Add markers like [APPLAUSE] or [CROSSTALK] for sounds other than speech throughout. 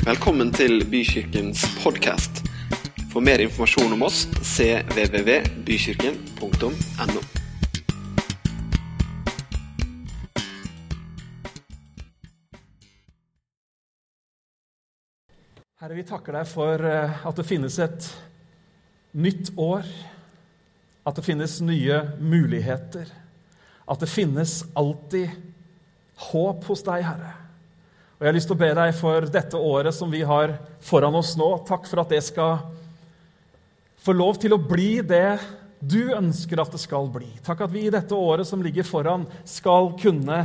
Velkommen til Bykirkens podkast. For mer informasjon om oss cvvvbykirken.no. Herre, vi takker deg for eh, at det finnes et nytt år. At det finnes nye muligheter. At det finnes alltid håp hos deg, Herre. Og Jeg har lyst til å be deg for dette året som vi har foran oss nå. Takk for at det skal få lov til å bli det du ønsker at det skal bli. Takk at vi i dette året som ligger foran, skal kunne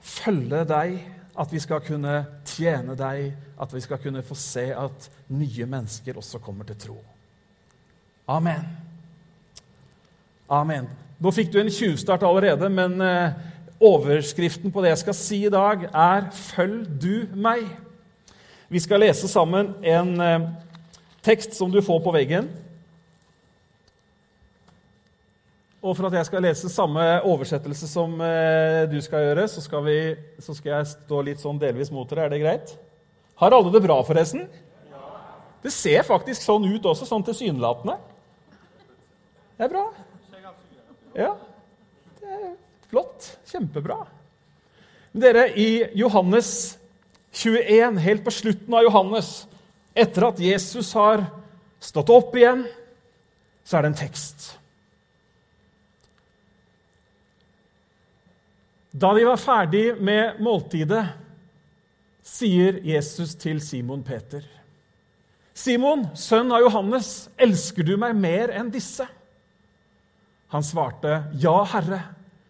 følge deg, at vi skal kunne tjene deg, at vi skal kunne få se at nye mennesker også kommer til tro. Amen. Amen. Nå fikk du en tjuvstart allerede, men eh, overskriften på det jeg skal si i dag, er 'Følg du meg'. Vi skal lese sammen en eh, tekst som du får på veggen. Og for at jeg skal lese samme oversettelse som eh, du skal gjøre, så skal, vi, så skal, jeg stå litt sånn delvis mot dere. Er det greit? Har alle det bra, forresten? Det ser faktisk sånn ut også, sånn tilsynelatende. Det er bra. Ja, det er flott. Kjempebra. Men dere, i Johannes 21, helt på slutten av Johannes, etter at Jesus har stått opp igjen, så er det en tekst. Da de var ferdig med måltidet, sier Jesus til Simon Peter.: Simon, sønn av Johannes, elsker du meg mer enn disse? Han svarte, Ja, Herre,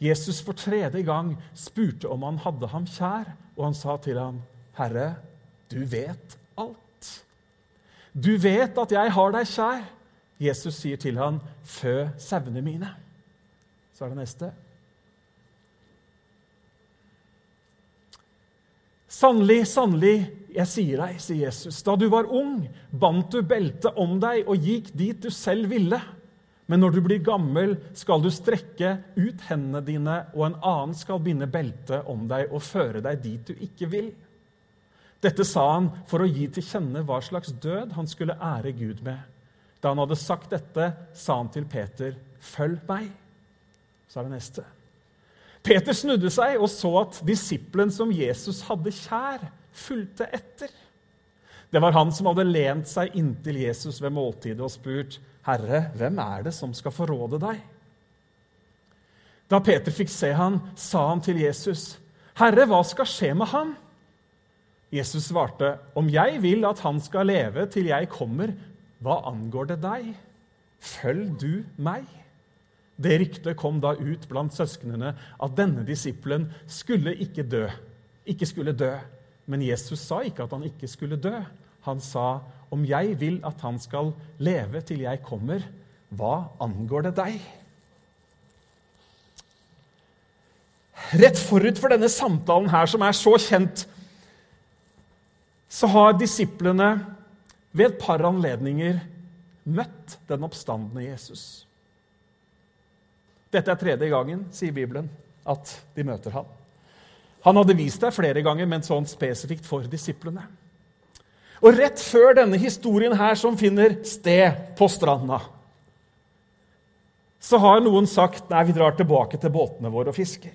Jesus for tredje gang spurte om han hadde ham kjær, og han sa til ham, 'Herre, du vet alt.' 'Du vet at jeg har deg kjær.' Jesus sier til ham, 'Fø sauene mine.' Så er det neste. Sannelig, sannelig, jeg sier deg, sier Jesus, da du var ung, bandt du beltet om deg og gikk dit du selv ville. Men når du blir gammel, skal du strekke ut hendene dine, og en annen skal binde beltet om deg og føre deg dit du ikke vil. Dette sa han for å gi til kjenne hva slags død han skulle ære Gud med. Da han hadde sagt dette, sa han til Peter, 'Følg meg.' Er det neste. Peter snudde seg og så at disippelen som Jesus hadde kjær, fulgte etter. Det var han som hadde lent seg inntil Jesus ved måltidet og spurt, 'Herre, hvem er det som skal forråde deg?' Da Peter fikk se han, sa han til Jesus, 'Herre, hva skal skje med han?' Jesus svarte, 'Om jeg vil at han skal leve til jeg kommer, hva angår det deg? Følg du meg.' Det ryktet kom da ut blant søsknene at denne disippelen skulle ikke dø. Ikke skulle dø. Men Jesus sa ikke at han ikke skulle dø. Han sa, 'Om jeg vil at han skal leve til jeg kommer, hva angår det deg?' Rett forut for denne samtalen her, som er så kjent, så har disiplene ved et par anledninger møtt den oppstandende Jesus. Dette er tredje gangen, sier Bibelen, at de møter ham. Han hadde vist deg flere ganger, men sånn spesifikt for disiplene. Og rett før denne historien her som finner sted på stranda, så har noen sagt nei, vi drar tilbake til båtene våre og fisker.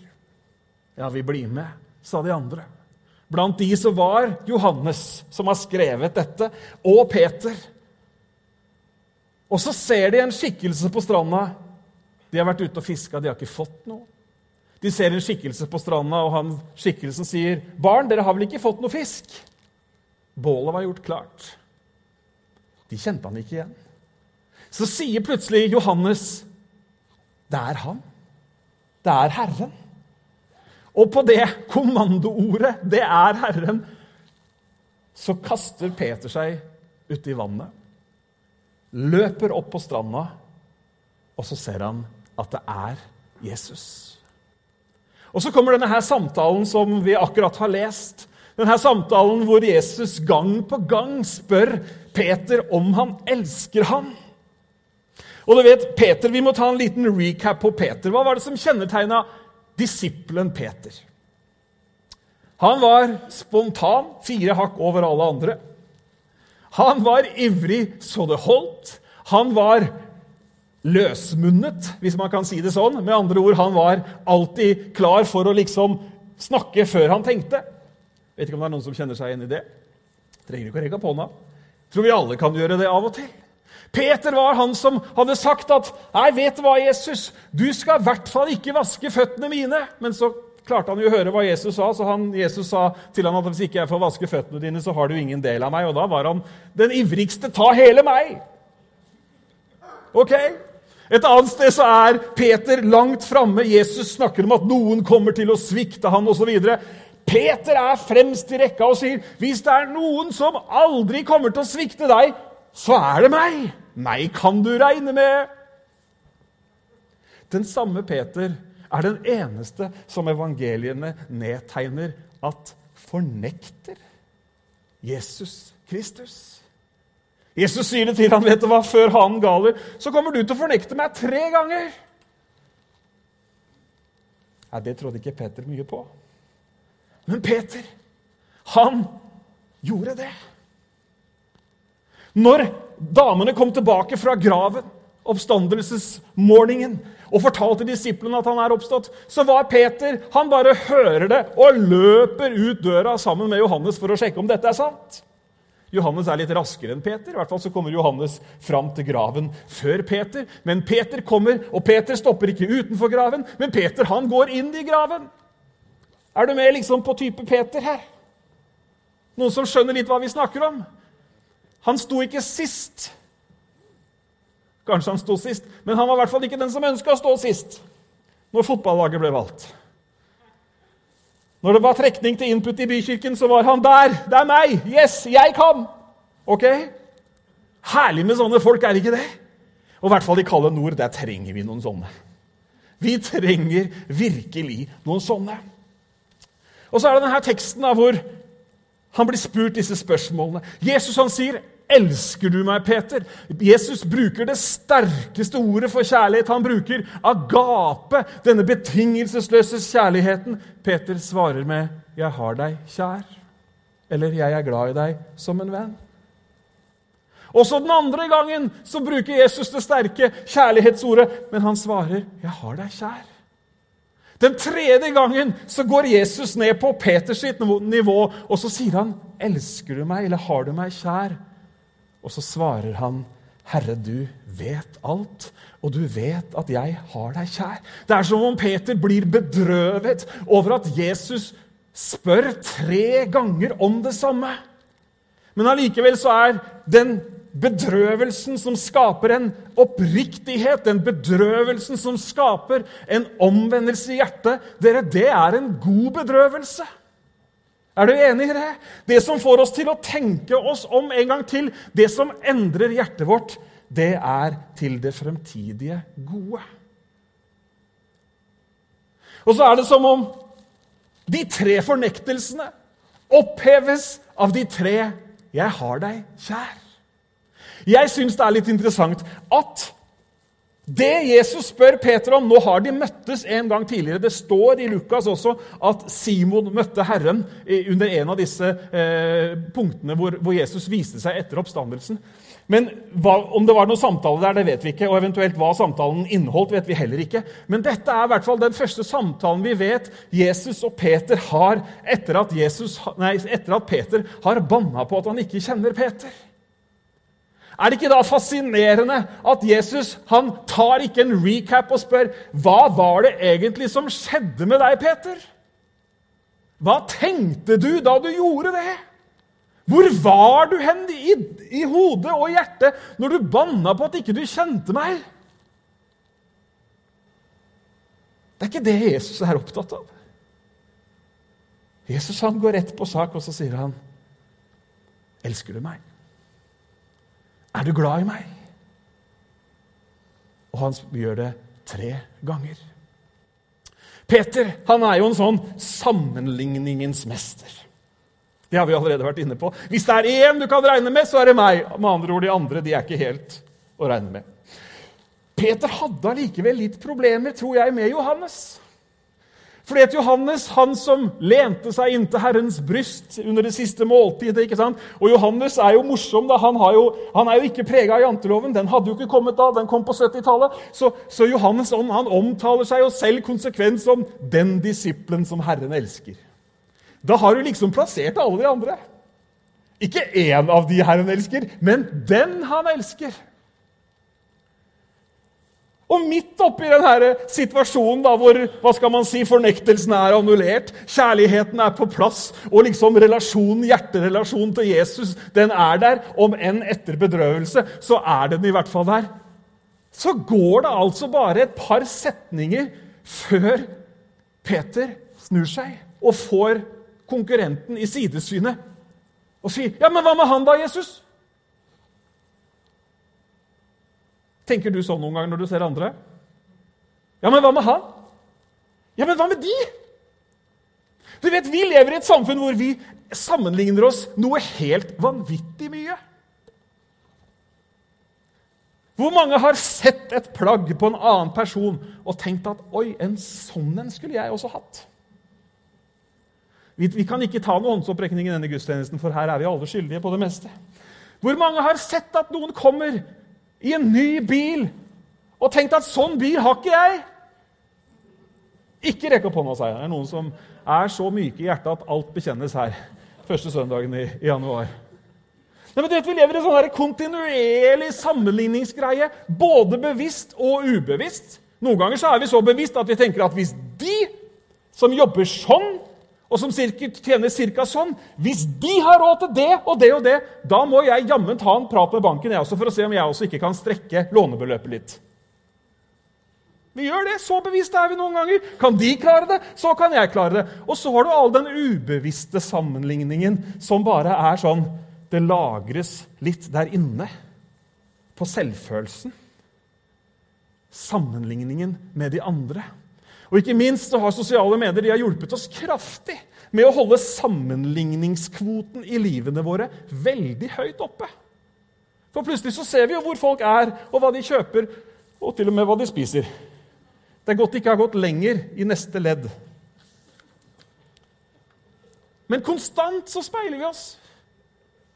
Ja, vi blir med, sa de andre. Blant de så var Johannes, som har skrevet dette, og Peter. Og så ser de en skikkelse på stranda de har vært ute og fiska, de har ikke fått noe. De ser en skikkelse på stranda, og han, skikkelsen sier, 'Barn, dere har vel ikke fått noe fisk?' Bålet var gjort klart. De kjente han ikke igjen. Så sier plutselig Johannes, 'Det er han. Det er Herren.' Og på det kommandoordet, 'Det er Herren', så kaster Peter seg uti vannet, løper opp på stranda, og så ser han at det er Jesus. Og Så kommer denne her samtalen som vi akkurat har lest. Denne samtalen hvor Jesus gang på gang spør Peter om han elsker ham. Og du vet, Peter, Vi må ta en liten recap på Peter. Hva var det som kjennetegna disippelen Peter? Han var spontan, fire hakk over alle andre. Han var ivrig så det holdt. Han var løsmunnet, hvis man kan si det sånn. Med andre ord, han var alltid klar for å liksom snakke før han tenkte. Vet ikke om det er noen som kjenner seg igjen i det. Trenger ikke å rekke opp hånda. Tror vi alle kan gjøre det av og til. Peter var han som hadde sagt at «Nei, vet du hva, Jesus, du skal i hvert fall ikke vaske føttene mine. Men så klarte han jo å høre hva Jesus sa, så han, Jesus sa til ham at hvis ikke jeg får vaske føttene dine, så har du ingen del av meg. Og da var han den ivrigste. Ta hele meg! Ok? Et annet sted så er Peter langt framme. Jesus snakker om at noen kommer til å svikte han osv. Peter er fremst i rekka og sier, 'Hvis det er noen som aldri kommer til å svikte deg, så er det meg.' Meg kan du regne med. Den samme Peter er den eneste som evangeliene nedtegner at fornekter Jesus Kristus. Jesus sier det til ham, vet du hva, før han galer, så kommer du til å fornekte meg tre ganger. Nei, Det trodde ikke Peter mye på. Men Peter, han gjorde det. Når damene kom tilbake fra graven, oppstandelsesmorgenen, og fortalte disiplene at han er oppstått, så var Peter Han bare hører det og løper ut døra sammen med Johannes for å sjekke om dette er sant. Johannes er litt raskere enn Peter. I hvert fall så kommer Johannes fram til graven før Peter. Men Peter kommer, og Peter stopper ikke utenfor graven, men Peter han går inn i graven. Er du med liksom på type Peter her? Noen som skjønner litt hva vi snakker om? Han sto ikke sist. Kanskje han sto sist, men han var i hvert fall ikke den som ønska å stå sist når fotballaget ble valgt. Når det var trekning til input i bykirken, så var han der. Det er meg! Yes, jeg kan! Ok? Herlig med sånne folk, er det ikke det? Og i hvert fall i kalde nord, der trenger vi noen sånne. Vi trenger virkelig noen sånne. Og så er det denne teksten da, hvor han blir spurt disse spørsmålene. Jesus han sier, 'Elsker du meg, Peter?' Jesus bruker det sterkeste ordet for kjærlighet. Han bruker agape, denne betingelsesløse kjærligheten. Peter svarer med 'Jeg har deg kjær', eller 'Jeg er glad i deg som en venn'. Også den andre gangen så bruker Jesus det sterke kjærlighetsordet, men han svarer 'Jeg har deg kjær'. Den tredje gangen så går Jesus ned på Peters nivå, og så sier han, 'Elsker du meg, eller har du meg kjær?' Og så svarer han, 'Herre, du vet alt, og du vet at jeg har deg kjær.' Det er som om Peter blir bedrøvet over at Jesus spør tre ganger om det samme. Men allikevel så er den bedrøvelsen som skaper en oppriktighet, den bedrøvelsen som skaper en omvendelse i hjertet, dere, det er en god bedrøvelse. Er du enig i det? Det som får oss til å tenke oss om en gang til, det som endrer hjertet vårt, det er til det fremtidige gode. Og så er det som om de tre fornektelsene oppheves av de tre 'Jeg har deg kjær'. Jeg syns det er litt interessant at det Jesus spør Peter om Nå har de møttes en gang tidligere. Det står i Lukas også at Simon møtte Herren under en av disse eh, punktene hvor, hvor, Jesus viste seg etter oppstandelsen. Men hva, Om det var noen samtale der, det vet vi ikke. Og eventuelt hva samtalen inneholdt, vet vi heller ikke. Men dette er i hvert fall den første samtalen vi vet Jesus og Peter har etter at, Jesus, nei, etter at Peter har banna på at han ikke kjenner Peter. Er det ikke da fascinerende at Jesus han tar ikke en recap og spør hva var det egentlig som skjedde med deg, Peter? Hva tenkte du da du gjorde det? Hvor var du hen i, i hodet og hjertet når du banna på at ikke du kjente meg? Det er ikke det Jesus er opptatt av. Jesus han går rett på sak, og så sier han, 'Elsker du meg?' Er du glad i meg? Og han gjør det tre ganger. Peter han er jo en sånn sammenligningens mester. Det har vi allerede vært inne på. Hvis det er én du kan regne med, så er det meg. Med andre ord, De andre de er ikke helt å regne med. Peter hadde allikevel litt problemer, tror jeg, med Johannes. Fordi at Johannes, han som lente seg inntil Herrens bryst under det siste måltidet ikke sant? Og Johannes er jo morsom. da, Han, jo, han er jo ikke prega av janteloven. Den hadde jo ikke kommet da, den kom på 70-tallet. Så, så, Johannes han omtaler seg jo selv konsekvent som 'den disippelen som Herren elsker'. Da har du liksom plassert alle de andre. Ikke én av de Herren elsker, men den han elsker. Og midt oppi denne situasjonen da, hvor hva skal man si, fornektelsen er annullert, kjærligheten er på plass, og liksom relasjonen, hjerterelasjonen til Jesus den er der, om enn etter bedrøvelse, så er den i hvert fall der. Så går det altså bare et par setninger før Peter snur seg og får konkurrenten i sidesynet og sier, 'Ja, men hva med han da, Jesus?' Tenker du sånn noen ganger når du ser andre? Ja, men hva med han? Ja, men hva med de? Du vet, Vi lever i et samfunn hvor vi sammenligner oss noe helt vanvittig mye. Hvor mange har sett et plagg på en annen person og tenkt at 'oi, en sånn en skulle jeg også hatt'? Vi, vi kan ikke ta noen håndsopprekning i denne gudstjenesten, for her er vi alle skyldige på det meste. Hvor mange har sett at noen kommer i en ny bil og tenkt at 'sånn bil har ikke jeg'? Ikke rekk opp hånda, sa jeg. Det er noen som er så myke i hjertet at alt bekjennes her. Første søndagen i, i januar. Nei, men du vet, Vi lever i en sånn kontinuerlig sammenligningsgreie, både bevisst og ubevisst. Noen ganger så er vi så bevisst at vi tenker at hvis de som jobber sånn, og som tjener ca. sånn Hvis de har råd til det og det og det, da må jeg jammen ta en prat med banken jeg også, for å se om jeg også ikke kan strekke lånebeløpet litt. Vi gjør det. Så bevisste er vi noen ganger. Kan de klare det, så kan jeg klare det. Og så har du all den ubevisste sammenligningen som bare er sånn Det lagres litt der inne. På selvfølelsen. Sammenligningen med de andre. Og ikke minst så har sosiale medier har hjulpet oss kraftig med å holde sammenligningskvoten i livene våre veldig høyt oppe. For plutselig så ser vi jo hvor folk er, og hva de kjøper, og til og med hva de spiser. Det er godt de ikke har gått lenger i neste ledd. Men konstant så speiler vi oss.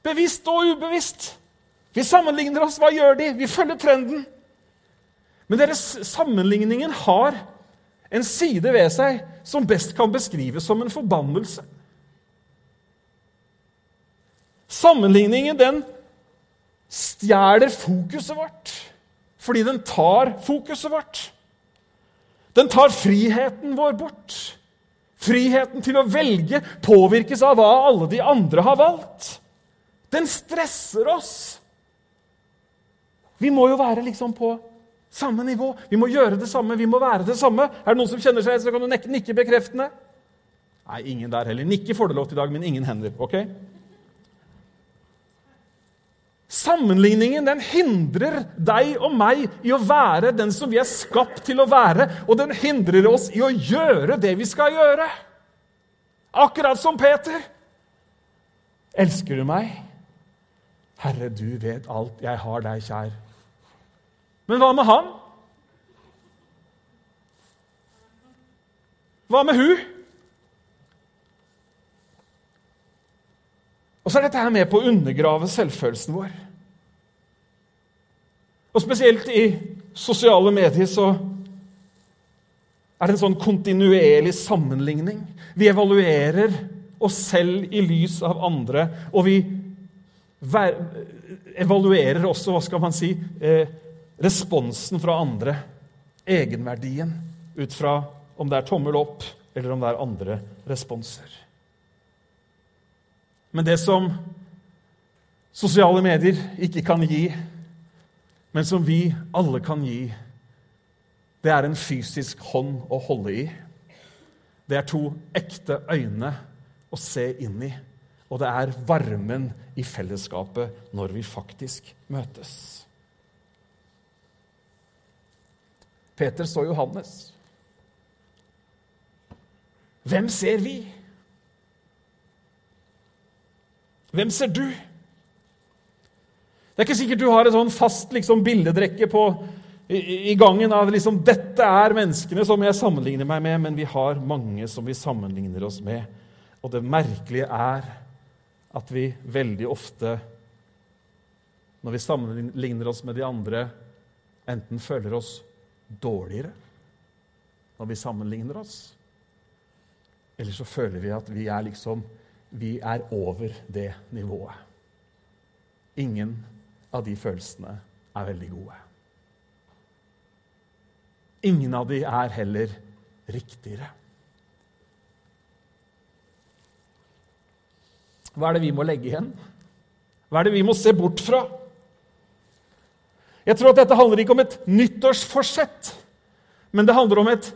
Bevisst og ubevisst. Vi sammenligner oss. Hva gjør de? Vi følger trenden. Men deres sammenligningen har en side ved seg som best kan beskrives som en forbannelse. Sammenligningen den stjeler fokuset vårt fordi den tar fokuset vårt. Den tar friheten vår bort. Friheten til å velge påvirkes av hva alle de andre har valgt. Den stresser oss. Vi må jo være liksom på samme nivå. Vi må gjøre det samme, vi må være det samme. Er det noen som kjenner seg, så kan du nikke bekreftende. Nei, ingen der heller. Nikke får du lov til i dag, men ingen hender. ok? Sammenligningen den hindrer deg og meg i å være den som vi er skapt til å være, og den hindrer oss i å gjøre det vi skal gjøre. Akkurat som Peter. Elsker du meg? Herre, du vet alt. Jeg har deg kjær. Men hva med han? Hva med hun? Og så er dette her med på å undergrave selvfølelsen vår. Og spesielt i sosiale medier så er det en sånn kontinuerlig sammenligning. Vi evaluerer oss selv i lys av andre, og vi evaluerer også, hva skal man si, eh, responsen fra andre, egenverdien, ut fra om det er tommel opp eller om det er andre responser. Men det som sosiale medier ikke kan gi, men som vi alle kan gi, det er en fysisk hånd å holde i. Det er to ekte øyne å se inn i. Og det er varmen i fellesskapet når vi faktisk møtes. Peter så Johannes. Hvem ser vi? Hvem ser du? Det er ikke sikkert du har et sånn fast liksom, bildedrekke på, i, i, gangen av liksom, 'Dette er menneskene som jeg sammenligner meg med', men vi har mange som vi sammenligner oss med. Og det merkelige er at vi veldig ofte, når vi sammenligner oss med de andre, enten føler oss dårligere når vi sammenligner oss, eller så føler vi at vi er liksom vi er over det nivået. Ingen av de følelsene er veldig gode. Ingen av de er heller riktigere. Hva er det vi må legge igjen? Hva er det vi må se bort fra? Jeg tror at dette handler ikke om et nyttårsforsett, men det handler om et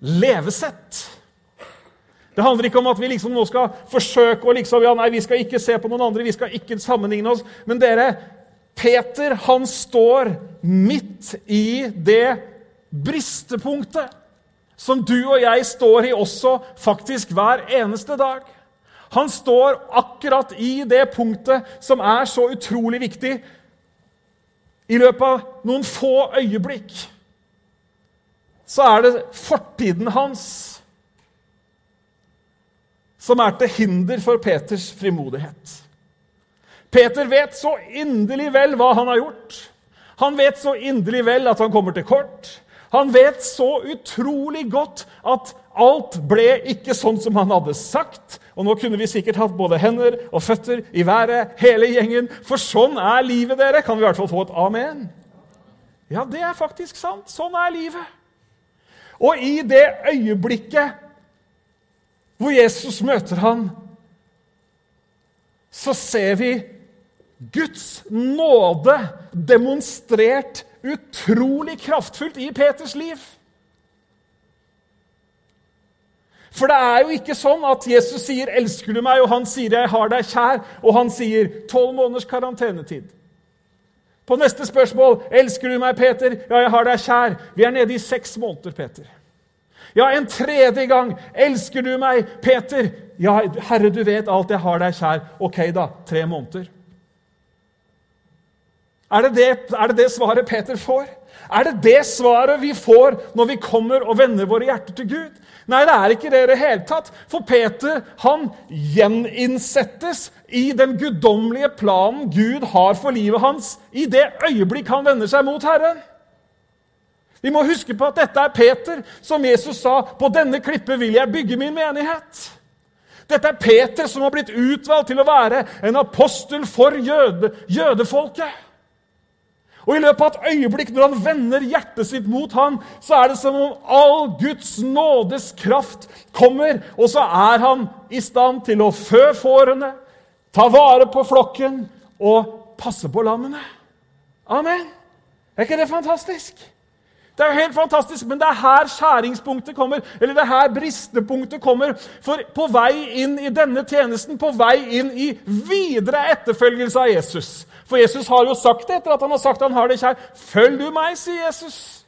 levesett. Det handler ikke om at vi liksom nå skal forsøke å liksom, ja, nei, vi skal ikke se på noen andre, vi skal ikke sammenligne oss. Men dere, Peter han står midt i det bristepunktet som du og jeg står i også faktisk hver eneste dag. Han står akkurat i det punktet som er så utrolig viktig. I løpet av noen få øyeblikk så er det fortiden hans som er til hinder for Peters frimodighet. Peter vet så inderlig vel hva han har gjort. Han vet så inderlig vel at han kommer til kort. Han vet så utrolig godt at alt ble ikke sånn som han hadde sagt. Og nå kunne vi sikkert hatt både hender og føtter i været, hele gjengen. For sånn er livet, dere. Kan vi i hvert fall få et amen? Ja, det er faktisk sant. Sånn er livet. Og i det øyeblikket hvor Jesus møter han, så ser vi Guds nåde demonstrert utrolig kraftfullt i Peters liv. For det er jo ikke sånn at Jesus sier 'elsker du meg', og han sier 'jeg har deg kjær', og han sier 'tolv måneders karantenetid'. På neste spørsmål 'elsker du meg, Peter'? 'Ja, jeg har deg kjær'. Vi er nede i seks måneder, Peter. Ja, en tredje gang. 'Elsker du meg, Peter?' 'Ja, Herre, du vet alt. Jeg har deg kjær.' Ok, da. Tre måneder. Er det det, er det det svaret Peter får? Er det det svaret vi får når vi kommer og vender våre hjerter til Gud? Nei, det er ikke det i det hele tatt. For Peter han gjeninnsettes i den guddommelige planen Gud har for livet hans i det øyeblikk han vender seg mot Herren. Vi må huske på at dette er Peter, som Jesus sa, 'På denne klippet vil jeg bygge min menighet'. Dette er Peter som har blitt utvalgt til å være en apostel for jøde, jødefolket. Og I løpet av et øyeblikk når han vender hjertet sitt mot ham, så er det som om all Guds nådes kraft kommer, og så er han i stand til å fø fårene, ta vare på flokken og passe på lammene. Amen. Er ikke det fantastisk? Det er jo helt fantastisk, men det er her skjæringspunktet kommer. eller det er her bristepunktet kommer. For på vei inn i denne tjenesten, på vei inn i videre etterfølgelse av Jesus For Jesus har jo sagt det etter at han har sagt han har det kjær. 'Følg du meg', sier Jesus.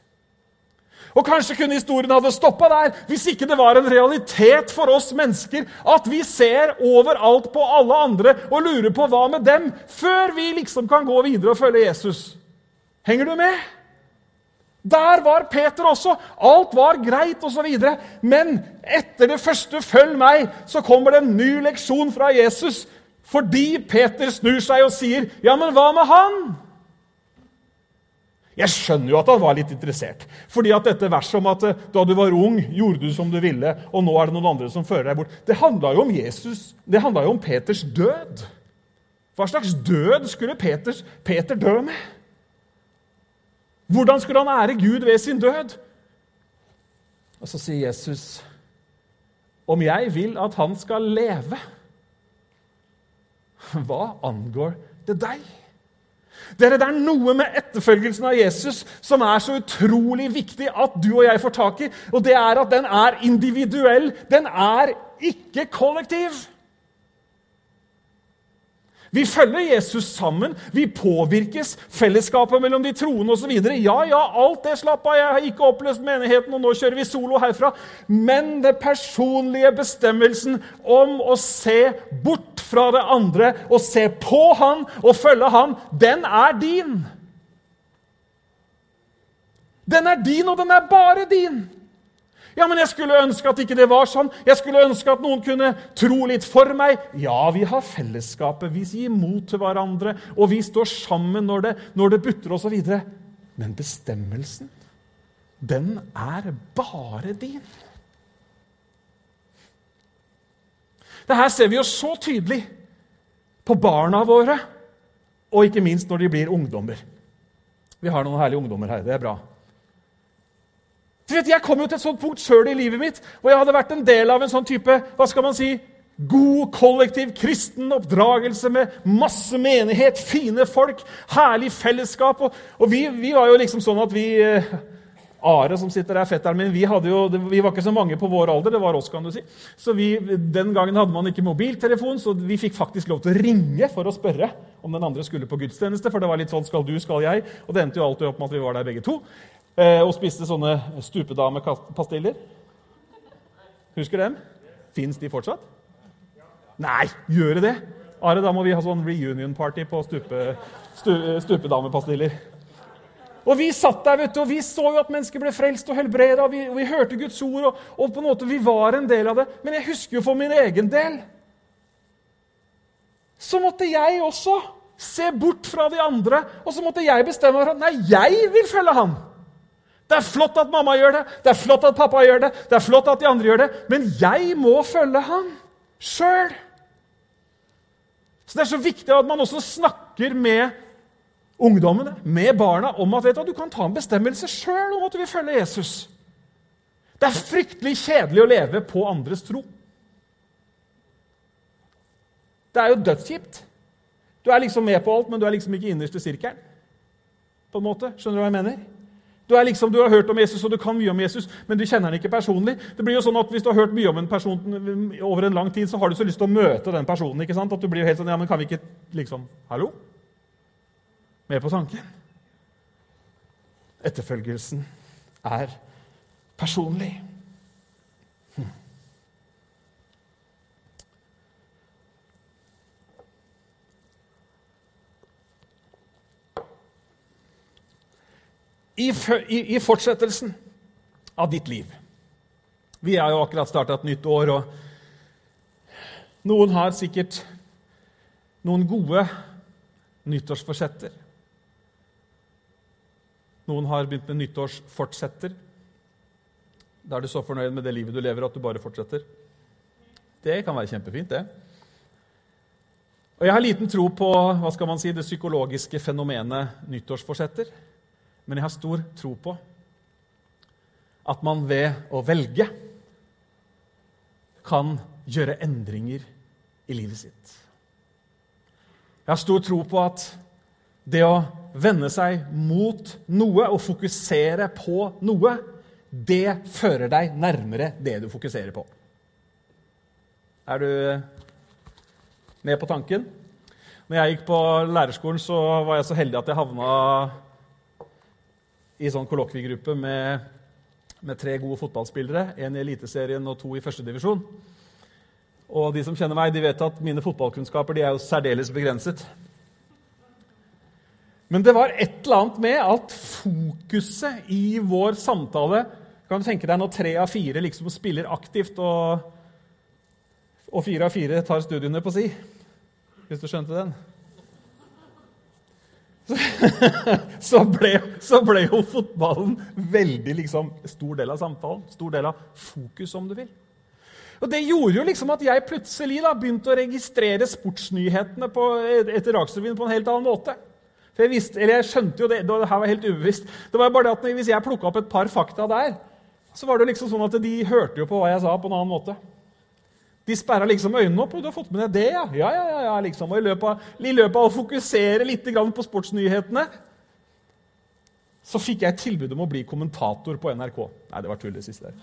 Og Kanskje kunne historien hadde stoppa der hvis ikke det var en realitet for oss mennesker at vi ser overalt på alle andre og lurer på hva med dem, før vi liksom kan gå videre og følge Jesus. Henger du med? Der var Peter også. Alt var greit osv. Men etter det første 'følg meg' så kommer det en ny leksjon fra Jesus. Fordi Peter snur seg og sier, 'Ja, men hva med han?' Jeg skjønner jo at han var litt interessert. Fordi at dette verset om at eh, da du var ung, gjorde du som du ville, og nå er det noen andre som fører deg bort, det handla jo om Jesus, det handla jo om Peters død. Hva slags død skulle Peters, Peter dø med? Hvordan skulle han ære Gud ved sin død? Og så sier Jesus, om jeg vil at han skal leve, hva angår det deg? Dere, det er noe med etterfølgelsen av Jesus som er så utrolig viktig at du og jeg får tak i. Og det er at den er individuell. Den er ikke kollektiv. Vi følger Jesus sammen. Vi påvirkes. Fellesskapet mellom de troende osv. Ja, ja, alt det slapp av. Jeg har ikke oppløst menigheten, og nå kjører vi solo herfra. Men det personlige bestemmelsen om å se bort fra det andre og se på han og følge han, den er din. Den er din, og den er bare din. Ja, men jeg skulle ønske at ikke det var sånn. Jeg skulle ønske at noen kunne tro litt for meg. Ja, vi har fellesskapet, vi gir mot til hverandre, og vi står sammen når det, når det butter osv. Men bestemmelsen, den er bare din. Det her ser vi jo så tydelig på barna våre, og ikke minst når de blir ungdommer. Vi har noen herlige ungdommer her. Det er bra. Vet, Jeg kom jo til et sånt punkt sjøl i livet mitt, og jeg hadde vært en del av en sånn type hva skal man si, god, kollektiv kristen oppdragelse med masse menighet, fine folk, herlig fellesskap. Og, og vi, vi, var jo liksom sånn at vi eh, Are, som sitter der, fetteren min, vi, jo, vi, var ikke så mange på vår alder. det var oss, kan du si. Så vi, Den gangen hadde man ikke mobiltelefon, så vi fikk faktisk lov til å ringe for å spørre om den andre skulle på gudstjeneste. For det var litt sånn 'skal du, skal jeg', og det endte jo alltid opp med at vi var der begge to. Eh, og spiste sånne stupedamepastiller. Husker dem? Fins de fortsatt? Nei, gjør det det? Are, da må vi ha sånn reunion-party på stupe, stu, stupedamepastiller. Og Vi satt der vet du, og vi så jo at mennesker ble frelst og helbreda. Og, og, vi hørte Guds ord, og, og, på en måte vi var en del av det. Men jeg husker jo for min egen del så måtte jeg også se bort fra de andre. Og så måtte jeg bestemme meg for at nei, jeg vil følge ham. Det er flott at mamma gjør det, det er flott at pappa gjør det, det er flott at de andre gjør det, men jeg må følge han sjøl. Så Det er så viktig at man også snakker med ungdommene, med barna, om at du, du kan ta en bestemmelse sjøl om at du vil følge Jesus. Det er fryktelig kjedelig å leve på andres tro. Det er jo dødskjipt. Du er liksom med på alt, men du er liksom ikke innerst i sirkelen. På en måte. Skjønner du hva jeg mener? Du, liksom, du, har hørt om Jesus, og du kan mye om Jesus, men du kjenner han ikke personlig. Det blir jo sånn at Hvis du har hørt mye om en person over en lang tid, så har du så lyst til å møte den personen. ikke sant? At du blir helt sånn Ja, men kan vi ikke liksom Hallo? Med på tanken? Etterfølgelsen er personlig. I, i, i, fortsettelsen av ditt liv Vi har jo akkurat starta et nytt år, og noen har sikkert noen gode nyttårsforsetter. Noen har begynt med nyttårsfortsetter. Da er du så fornøyd med det livet du lever, at du bare fortsetter. Det kan være kjempefint, det. Og Jeg har liten tro på hva skal man si, det psykologiske fenomenet nyttårsforsetter. Men jeg har stor tro på at man ved å velge kan gjøre endringer i livet sitt. Jeg har stor tro på at det å vende seg mot noe og fokusere på noe, det fører deg nærmere det du fokuserer på. Er du med på tanken? Når jeg gikk på lærerskolen, så var jeg så heldig at jeg havna i sånn kollokviegruppe med, med, tre gode fotballspillere. Én i Eliteserien og to i førstedivisjon. Og de som kjenner meg, de vet at mine fotballkunnskaper de er jo særdeles begrenset. Men det var et eller annet med at fokuset i vår samtale Kan du tenke deg når tre av fire liksom spiller aktivt, og, og fire av fire tar studiene på si? Hvis du skjønte den? [LAUGHS] så, ble, så, ble, jo fotballen veldig liksom, stor del av samtalen. Stor del av fokus, om du vil. Og Det gjorde jo liksom at jeg plutselig da begynte å registrere sportsnyhetene på, etter Dagsrevyen på en helt annen måte. For jeg, visste, jeg skjønte jo det, det her var helt ubevisst. Det var bare det at Hvis jeg plukka opp et par fakta der, så var det liksom sånn at de hørte jo på hva jeg sa, på en annen måte. De sperra liksom øynene opp. og 'Du har fått med deg det, ja?' Ja, ja, ja, liksom. Og i løpet, av, i løpet av å fokusere litt på sportsnyhetene så fikk jeg tilbud om å bli kommentator på NRK. Nei, det var tull, det siste der.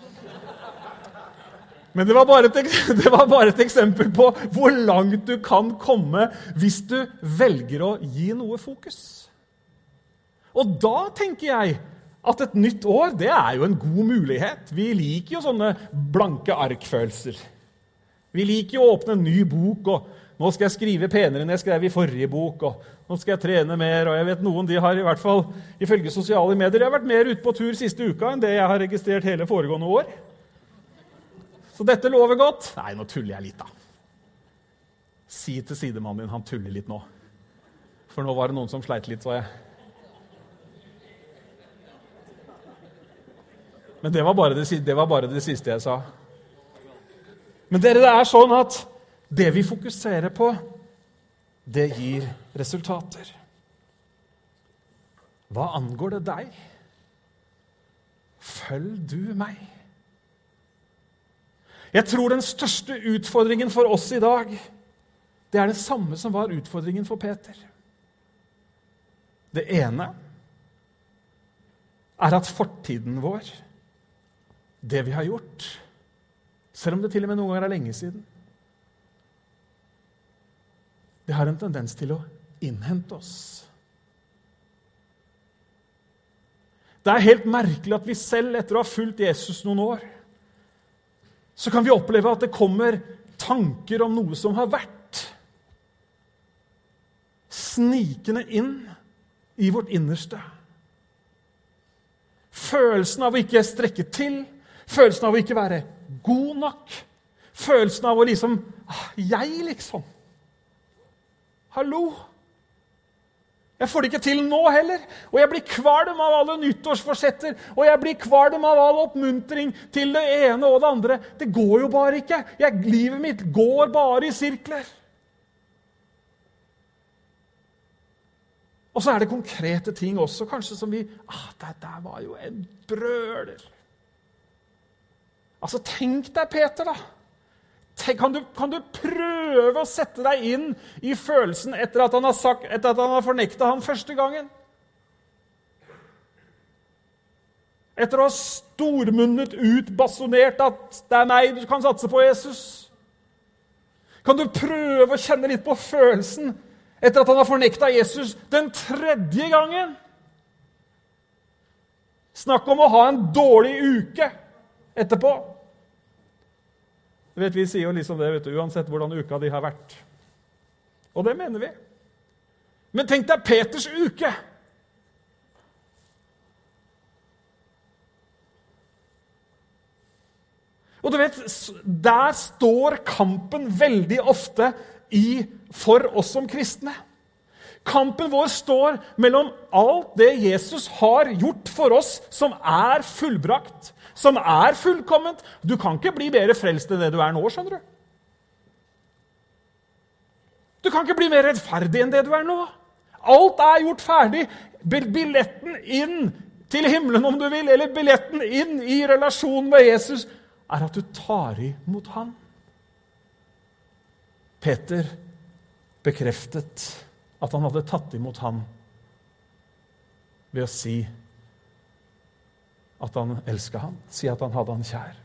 Men det var, bare et, [LAUGHS] det var bare et eksempel på hvor langt du kan komme hvis du velger å gi noe fokus. Og da tenker jeg at et nytt år det er jo en god mulighet. Vi liker jo sånne blanke ark-følelser. Vi liker jo å åpne en ny bok. og Nå skal jeg skrive penere enn jeg skrev i forrige bok. og Nå skal jeg trene mer. og jeg vet Noen de har i hvert fall, ifølge sosiale medier, jeg har vært mer ute på tur siste uka enn det jeg har registrert hele foregående år. Så dette lover godt. Nei, nå tuller jeg litt, da. Si til sidemannen din han tuller litt nå. For nå var det noen som sleit litt, så jeg. Men det var, bare det, det var bare det siste jeg sa. Men dere, det er sånn at det vi fokuserer på, det gir resultater. Hva angår det deg? Følg du meg. Jeg tror den største utfordringen for oss i dag det er det samme som var utfordringen for Peter. Det ene er at fortiden vår, det vi har gjort, selv om det til og med noen ganger er lenge siden, det har en tendens til å innhente oss. Det er helt merkelig at vi selv, etter å ha fulgt Jesus noen år, så kan vi oppleve at det kommer tanker om noe som har vært, snikende inn i vårt innerste. Følelsen av å ikke strekke til, følelsen av å ikke være god nok, følelsen av å liksom ah, Jeg, liksom. Hallo? Jeg får det ikke til nå heller. Og jeg blir kvalm av alle nyttårsforsetter. Og jeg blir kvalm av all oppmuntring til det ene og det andre. Det går jo bare ikke. Jeg, livet mitt går bare i sirkler. Og så er det konkrete ting også, kanskje, som vi ah, Det der var jo en brøler. Altså, tenk deg Peter, da. Kan du, kan du, prøve å sette deg inn i følelsen etter at han har, sagt, etter at han har fornekta ham første gangen? Etter å ha stormunnet ut, basonert at 'det er meg du kan satse på, Jesus'? Kan du prøve å kjenne litt på følelsen etter at han har fornekta Jesus den tredje gangen? Snakk om å ha en dårlig uke etterpå. Vet, Vi sier jo liksom det vet du, uansett hvordan uka di har vært. Og det mener vi. Men tenk deg Peters uke! Og du vet, Der står kampen veldig ofte i, for oss som kristne. Kampen vår står mellom alt det Jesus har gjort for oss, som er fullbrakt, som er fullkomment. Du kan ikke bli mer frelst enn det du er nå, skjønner du. Du kan ikke bli mer rettferdig enn det du er nå. Alt er gjort ferdig. Billetten inn til himmelen, om du vil, eller billetten inn i relasjonen med Jesus, er at du tar imot han. Peter bekreftet at han hadde tatt imot ham ved å si at han elska ham, si at han hadde han kjær.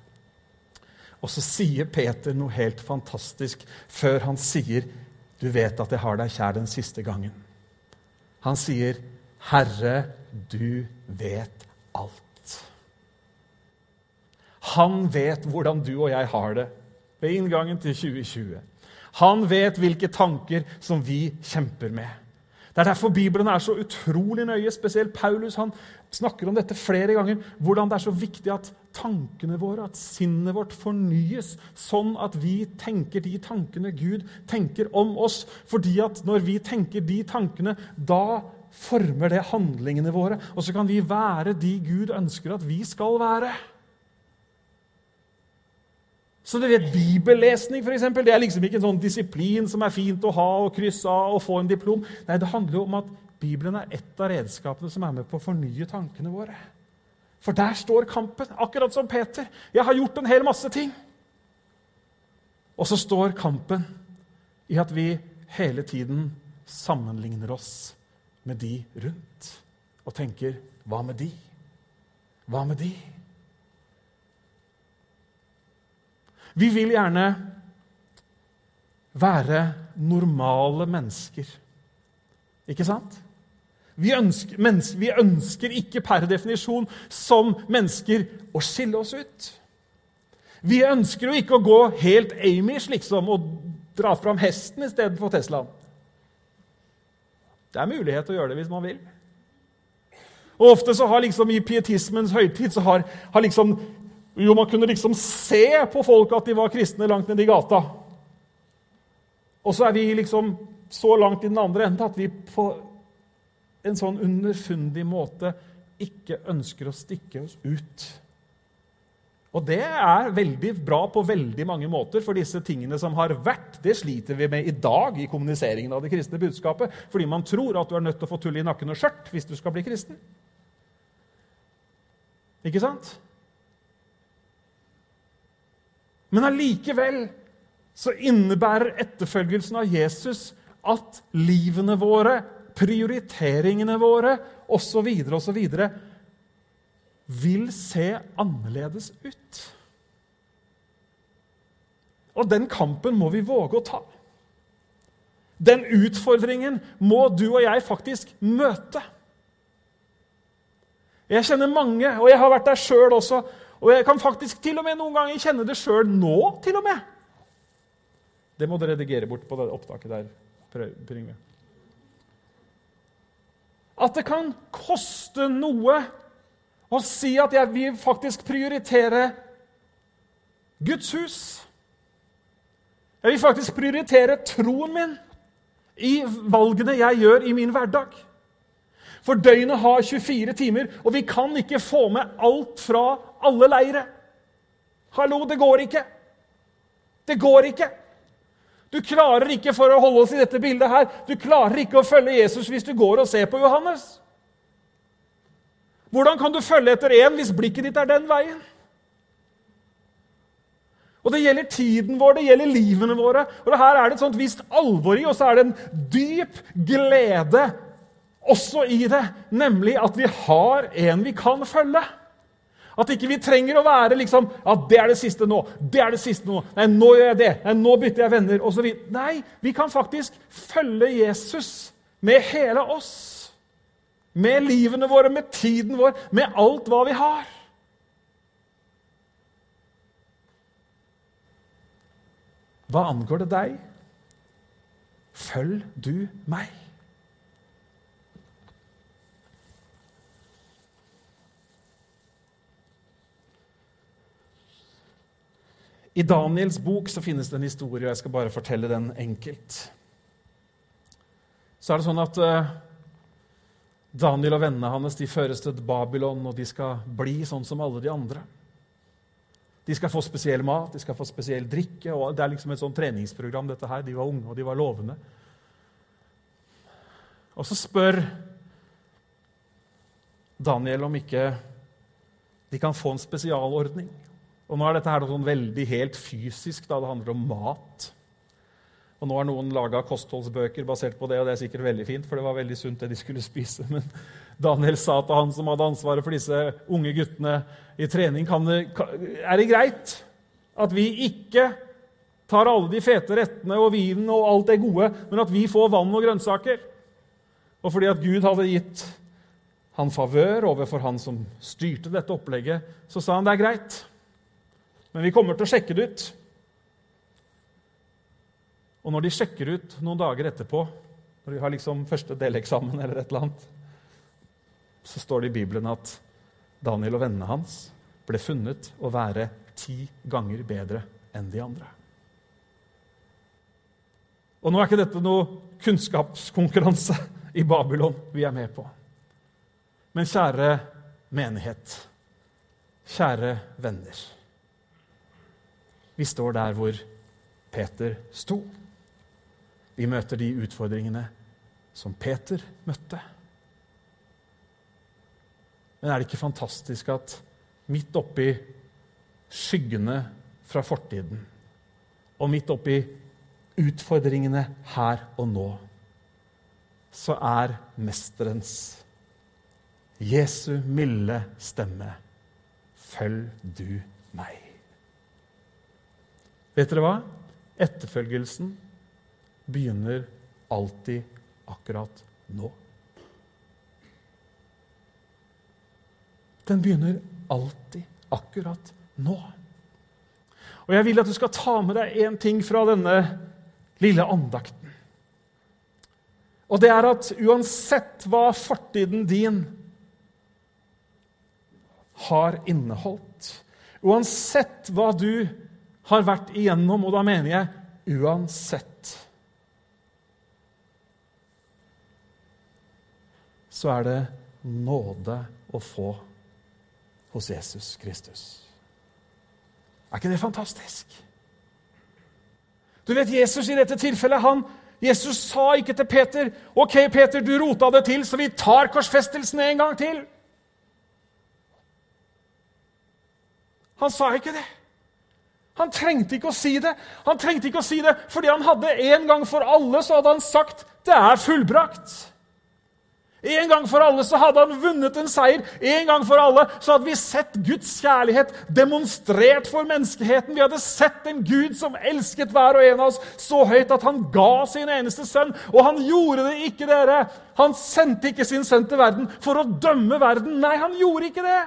Og så sier Peter noe helt fantastisk før han sier, 'Du vet at jeg har deg kjær den siste gangen'. Han sier, 'Herre, du vet alt'. Han vet hvordan du og jeg har det ved inngangen til 2020. Han vet hvilke tanker som vi kjemper med. Det er derfor Bibelen er så utrolig nøye. Spesielt Paulus han snakker om dette flere ganger. Hvordan det er så viktig at tankene våre, at sinnet vårt fornyes, sånn at vi tenker de tankene Gud tenker om oss. Fordi at når vi tenker de tankene, da former det handlingene våre. Og så kan vi være de Gud ønsker at vi skal være. Så du vet, Bibellesning for eksempel, det er liksom ikke en sånn disiplin som er fint å ha og krysse av og få en diplom. Nei, Det handler jo om at Bibelen er et av redskapene som er med på å fornye tankene våre. For der står kampen, akkurat som Peter. Jeg har gjort en hel masse ting. Og så står kampen i at vi hele tiden sammenligner oss med de rundt og tenker Hva med de? Hva med de? Vi vil gjerne være normale mennesker. Ikke sant? Vi ønsker, vi ønsker ikke per definisjon som mennesker å skille oss ut. Vi ønsker jo ikke å gå helt Amish liksom, og dra fram hesten istedenfor Teslaen. Det er mulighet til å gjøre det hvis man vil. Og Ofte så har liksom i pietismens høytid så har, har liksom, jo Man kunne liksom se på folk at de var kristne langt nedi gata. Og så er vi liksom så langt i den andre enden at vi på en sånn underfundig måte ikke ønsker å stikke oss ut. Og det er veldig bra på veldig mange måter, for disse tingene som har vært, det sliter vi med i dag i kommuniseringen av det kristne budskapet, fordi man tror at du er nødt til å få tull i nakken og skjørt hvis du skal bli kristen. Ikke sant? Men allikevel så innebærer etterfølgelsen av Jesus at livene våre, prioriteringene våre osv. osv. vil se annerledes ut. Og den kampen må vi våge å ta. Den utfordringen må du og jeg faktisk møte. Jeg kjenner mange, og jeg har vært der sjøl også. Og jeg kan faktisk til og med noen ganger kjenne det sjøl nå. til og med. Det må du redigere bort på det opptaket der. Pryngve. At det kan koste noe å si at jeg vil faktisk prioritere Guds hus. Jeg vil faktisk prioritere troen min i valgene jeg gjør i min hverdag. For døgnet har 24 timer, og vi kan ikke få med alt fra alle leire. Hallo, det går ikke. Det går ikke. Du klarer ikke for å holde oss i dette bildet her, du klarer ikke å følge Jesus hvis du går og ser på Johannes. Hvordan kan du følge etter én hvis blikket ditt er den veien? Og Det gjelder tiden vår, det gjelder livene våre. Og det Her er det et sånt visst alvor i, og så er det en dyp glede også i det, nemlig at vi har en vi kan følge. At ikke vi trenger å være liksom ja, 'Det er det siste nå. Det er det siste nå. Nei, nå gjør jeg det. Nei, nå bytter jeg venner.' Og så videre. Nei, vi kan faktisk følge Jesus med hele oss. Med livene våre, med tiden vår, med alt hva vi har. Hva angår det deg? Følg du meg. I Daniels bok så finnes det en historie, og jeg skal bare fortelle den enkelt. Så er det sånn at uh, Daniel og vennene hans de føres til Babylon, og de skal bli sånn som alle de andre. De skal få spesiell mat, de skal få spesiell drikke. og Det er liksom et sånn treningsprogram. dette her. De var unge, og de var lovende. Og så spør Daniel om ikke de kan få en spesialordning. Og nå er dette her sånn veldig helt fysisk. Da. Det handler om mat. Og nå har noen laga kostholdsbøker basert på det, og det er sikkert veldig fint, for det var veldig sunt, det de skulle spise. [LAUGHS] Men Daniel sa til han som hadde ansvaret for disse unge guttene i trening, det, er det greit at vi ikke tar alle de fete rettene og vinen og alt det gode, men at vi får vann og grønnsaker? Og fordi at Gud hadde gitt han favør overfor han som styrte dette opplegget, så sa han det er greit. Men vi kommer til å sjekke det ut. Og når de sjekker ut noen dager etterpå, når de har liksom første deleksamen, eller et eller annet, så står det i Bibelen at Daniel og vennene hans ble funnet å være ti ganger bedre enn de andre. Og nå er ikke dette noe kunnskapskonkurranse i Babylon vi er med på. Men kjære menighet, kjære venner vi står der hvor Peter sto. Vi møter de utfordringene som Peter møtte. Men er det ikke fantastisk at midt oppi skyggene fra fortiden og midt oppi utfordringene her og nå, så er Mesterens, Jesu milde stemme, Følg du meg. Vet dere hva? Etterfølgelsen begynner alltid akkurat nå. Den begynner alltid akkurat nå. Og Jeg vil at du skal ta med deg én ting fra denne lille andakten. Og det er at uansett hva fortiden din har inneholdt, uansett hva du har vært igjennom, og da mener jeg uansett Så er det nåde å få hos Jesus Kristus. Er ikke det fantastisk? Du vet, Jesus i dette tilfellet, han, Jesus sa ikke til Peter ok, Peter, du rota det til, så vi tar korsfestelsen en gang til. Han sa ikke det. Han trengte ikke å si det. Han trengte ikke å si det, Fordi han hadde en gang for alle så hadde han sagt det er fullbrakt. En gang for alle så hadde han vunnet en seier. En gang for alle så hadde vi sett Guds kjærlighet demonstrert for menneskeheten. Vi hadde sett en Gud som elsket hver og en av oss så høyt at han ga sin eneste sønn. Og han gjorde det ikke, dere. Han sendte ikke sin sønn til verden for å dømme verden. Nei, han gjorde ikke det.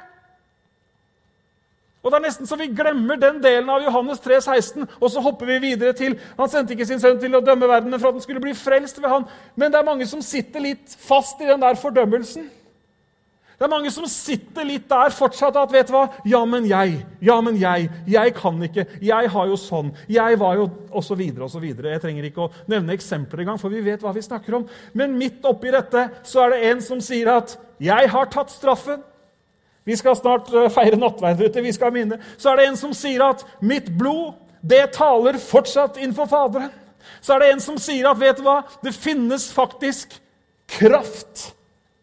Og Det er nesten så vi glemmer den delen av Johannes 3, 16, og så hopper vi videre til Han sendte ikke sin sønn til å dømme verden, men for at den skulle bli frelst ved han. Men det er mange som sitter litt fast i den der fordømmelsen. Det er mange som sitter litt der fortsatt at vet du hva? Ja, men jeg. Ja, men jeg. Jeg kan ikke. Jeg har jo sånn. Jeg var jo Og så videre og så videre. Jeg trenger ikke å nevne eksempler engang, for vi vet hva vi snakker om. Men midt oppi dette så er det en som sier at 'Jeg har tatt straffen'. Vi skal snart eh, feire nattverd ute. Vi skal minne. Så er det en som sier at 'mitt blod, det taler fortsatt innenfor Faderen'. Så er det en som sier at vet du hva? det finnes faktisk kraft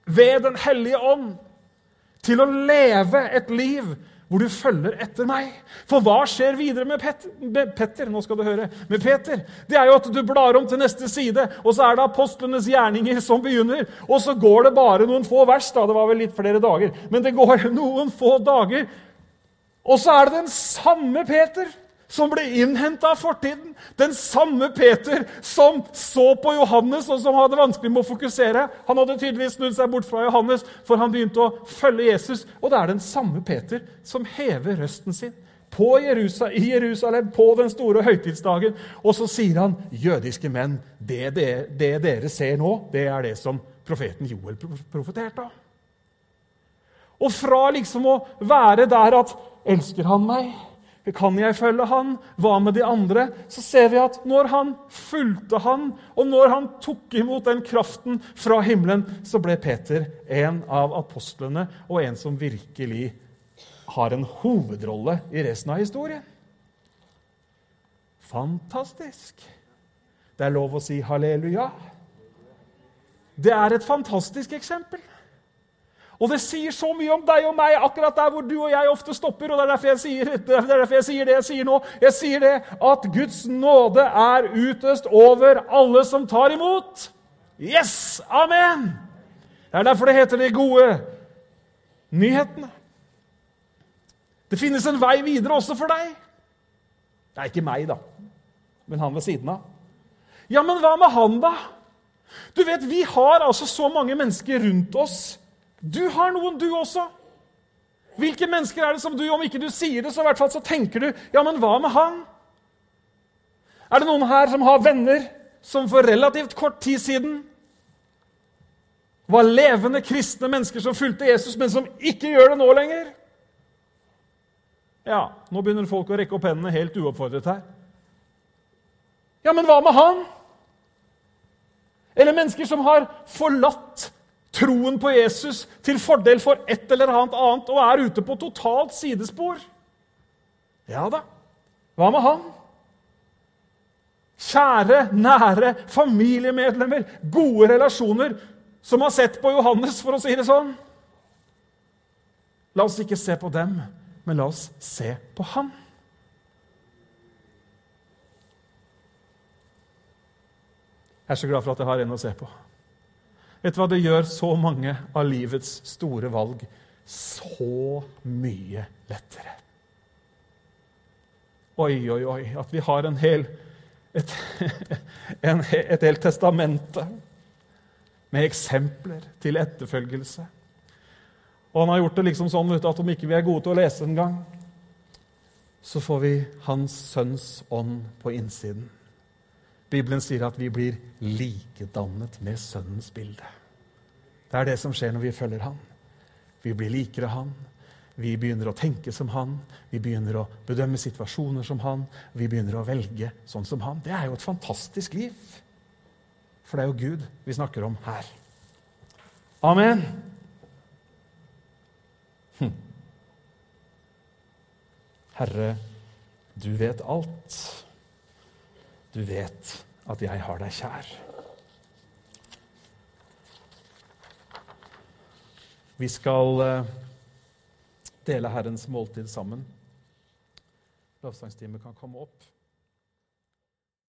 ved Den hellige ånd til å leve et liv hvor du følger etter meg. For hva skjer videre med Petter? Petter nå skal du høre, med Peter? Det er jo at du blar om til neste side, og så er det apostlenes gjerninger som begynner. Og så går det bare noen få vers. da, Det var vel litt flere dager. Men det går [LAUGHS] noen få dager, og så er det den samme Peter som ble innhenta av fortiden. Den samme Peter som så på Johannes og som hadde vanskelig med å fokusere. Han hadde tydeligvis snudd seg bort fra Johannes, for han begynte å følge Jesus. Og det er den samme Peter som hever røsten sin på Jerusalem, i Jerusalem på den store høytidsdagen. Og så sier han, 'Jødiske menn, det, det, det dere ser nå, det er det som profeten Joel profeterte av.' Og fra liksom å være der at 'Elsker han meg?' Kan jeg følge han? Hva med de andre? Så ser vi at når han fulgte han, og når han tok imot den kraften fra himmelen, så ble Peter en av apostlene og en som virkelig har en hovedrolle i resten av historien. Fantastisk! Det er lov å si halleluja. Det er et fantastisk eksempel. Og det sier så mye om deg og meg akkurat der hvor du og jeg ofte stopper. og Det er derfor jeg sier, det, er derfor jeg sier det jeg sier nå. Jeg sier det at Guds nåde er utøst over alle som tar imot. Yes! Amen! Det er derfor det heter de gode nyhetene. Det finnes en vei videre også for deg. Det er ikke meg, da, men han ved siden av. Ja, men hva med han, da? Du vet, Vi har altså så mange mennesker rundt oss du har noen, du også. Hvilke mennesker er det som du, om ikke du sier det, så i hvert fall så tenker du Ja, men hva med han? Er det noen her som har venner som for relativt kort tid siden var levende kristne mennesker som fulgte Jesus, men som ikke gjør det nå lenger? Ja, nå begynner folk å rekke opp hendene helt uoppfordret her. Ja, men hva med han? Eller mennesker som har forlatt troen på Jesus til fordel for et eller annet annet og er ute på totalt sidespor. Ja da, hva med han? Kjære, nære familiemedlemmer, gode relasjoner, som har sett på Johannes, for å si det sånn. La oss ikke se på dem, men la oss se på han. Jeg er så glad for at jeg har en å se på. Vet du hva? Det gjør så mange av livets store valg så mye lettere. Oi, oi, oi, at vi har en hel, et, [LAUGHS] en, et helt testamente med eksempler til etterfølgelse. Og han har gjort det liksom sånn at om ikke vi er gode til å lese engang, så får vi Hans Sønns ånd på innsiden. Bibelen sier at vi blir likedannet med Sønnens bilde. Det er det som skjer når vi følger Han. Vi blir likere Han. Vi begynner å tenke som han, vi begynner å bedømme situasjoner som han, vi begynner å velge sånn som han. Det er jo et fantastisk liv. For det er jo Gud vi snakker om her. Amen. Hm. Herre, du vet alt. Du vet at jeg har deg kjær. Vi skal eh, dele Herrens måltid sammen. Lovsangstimen kan komme opp.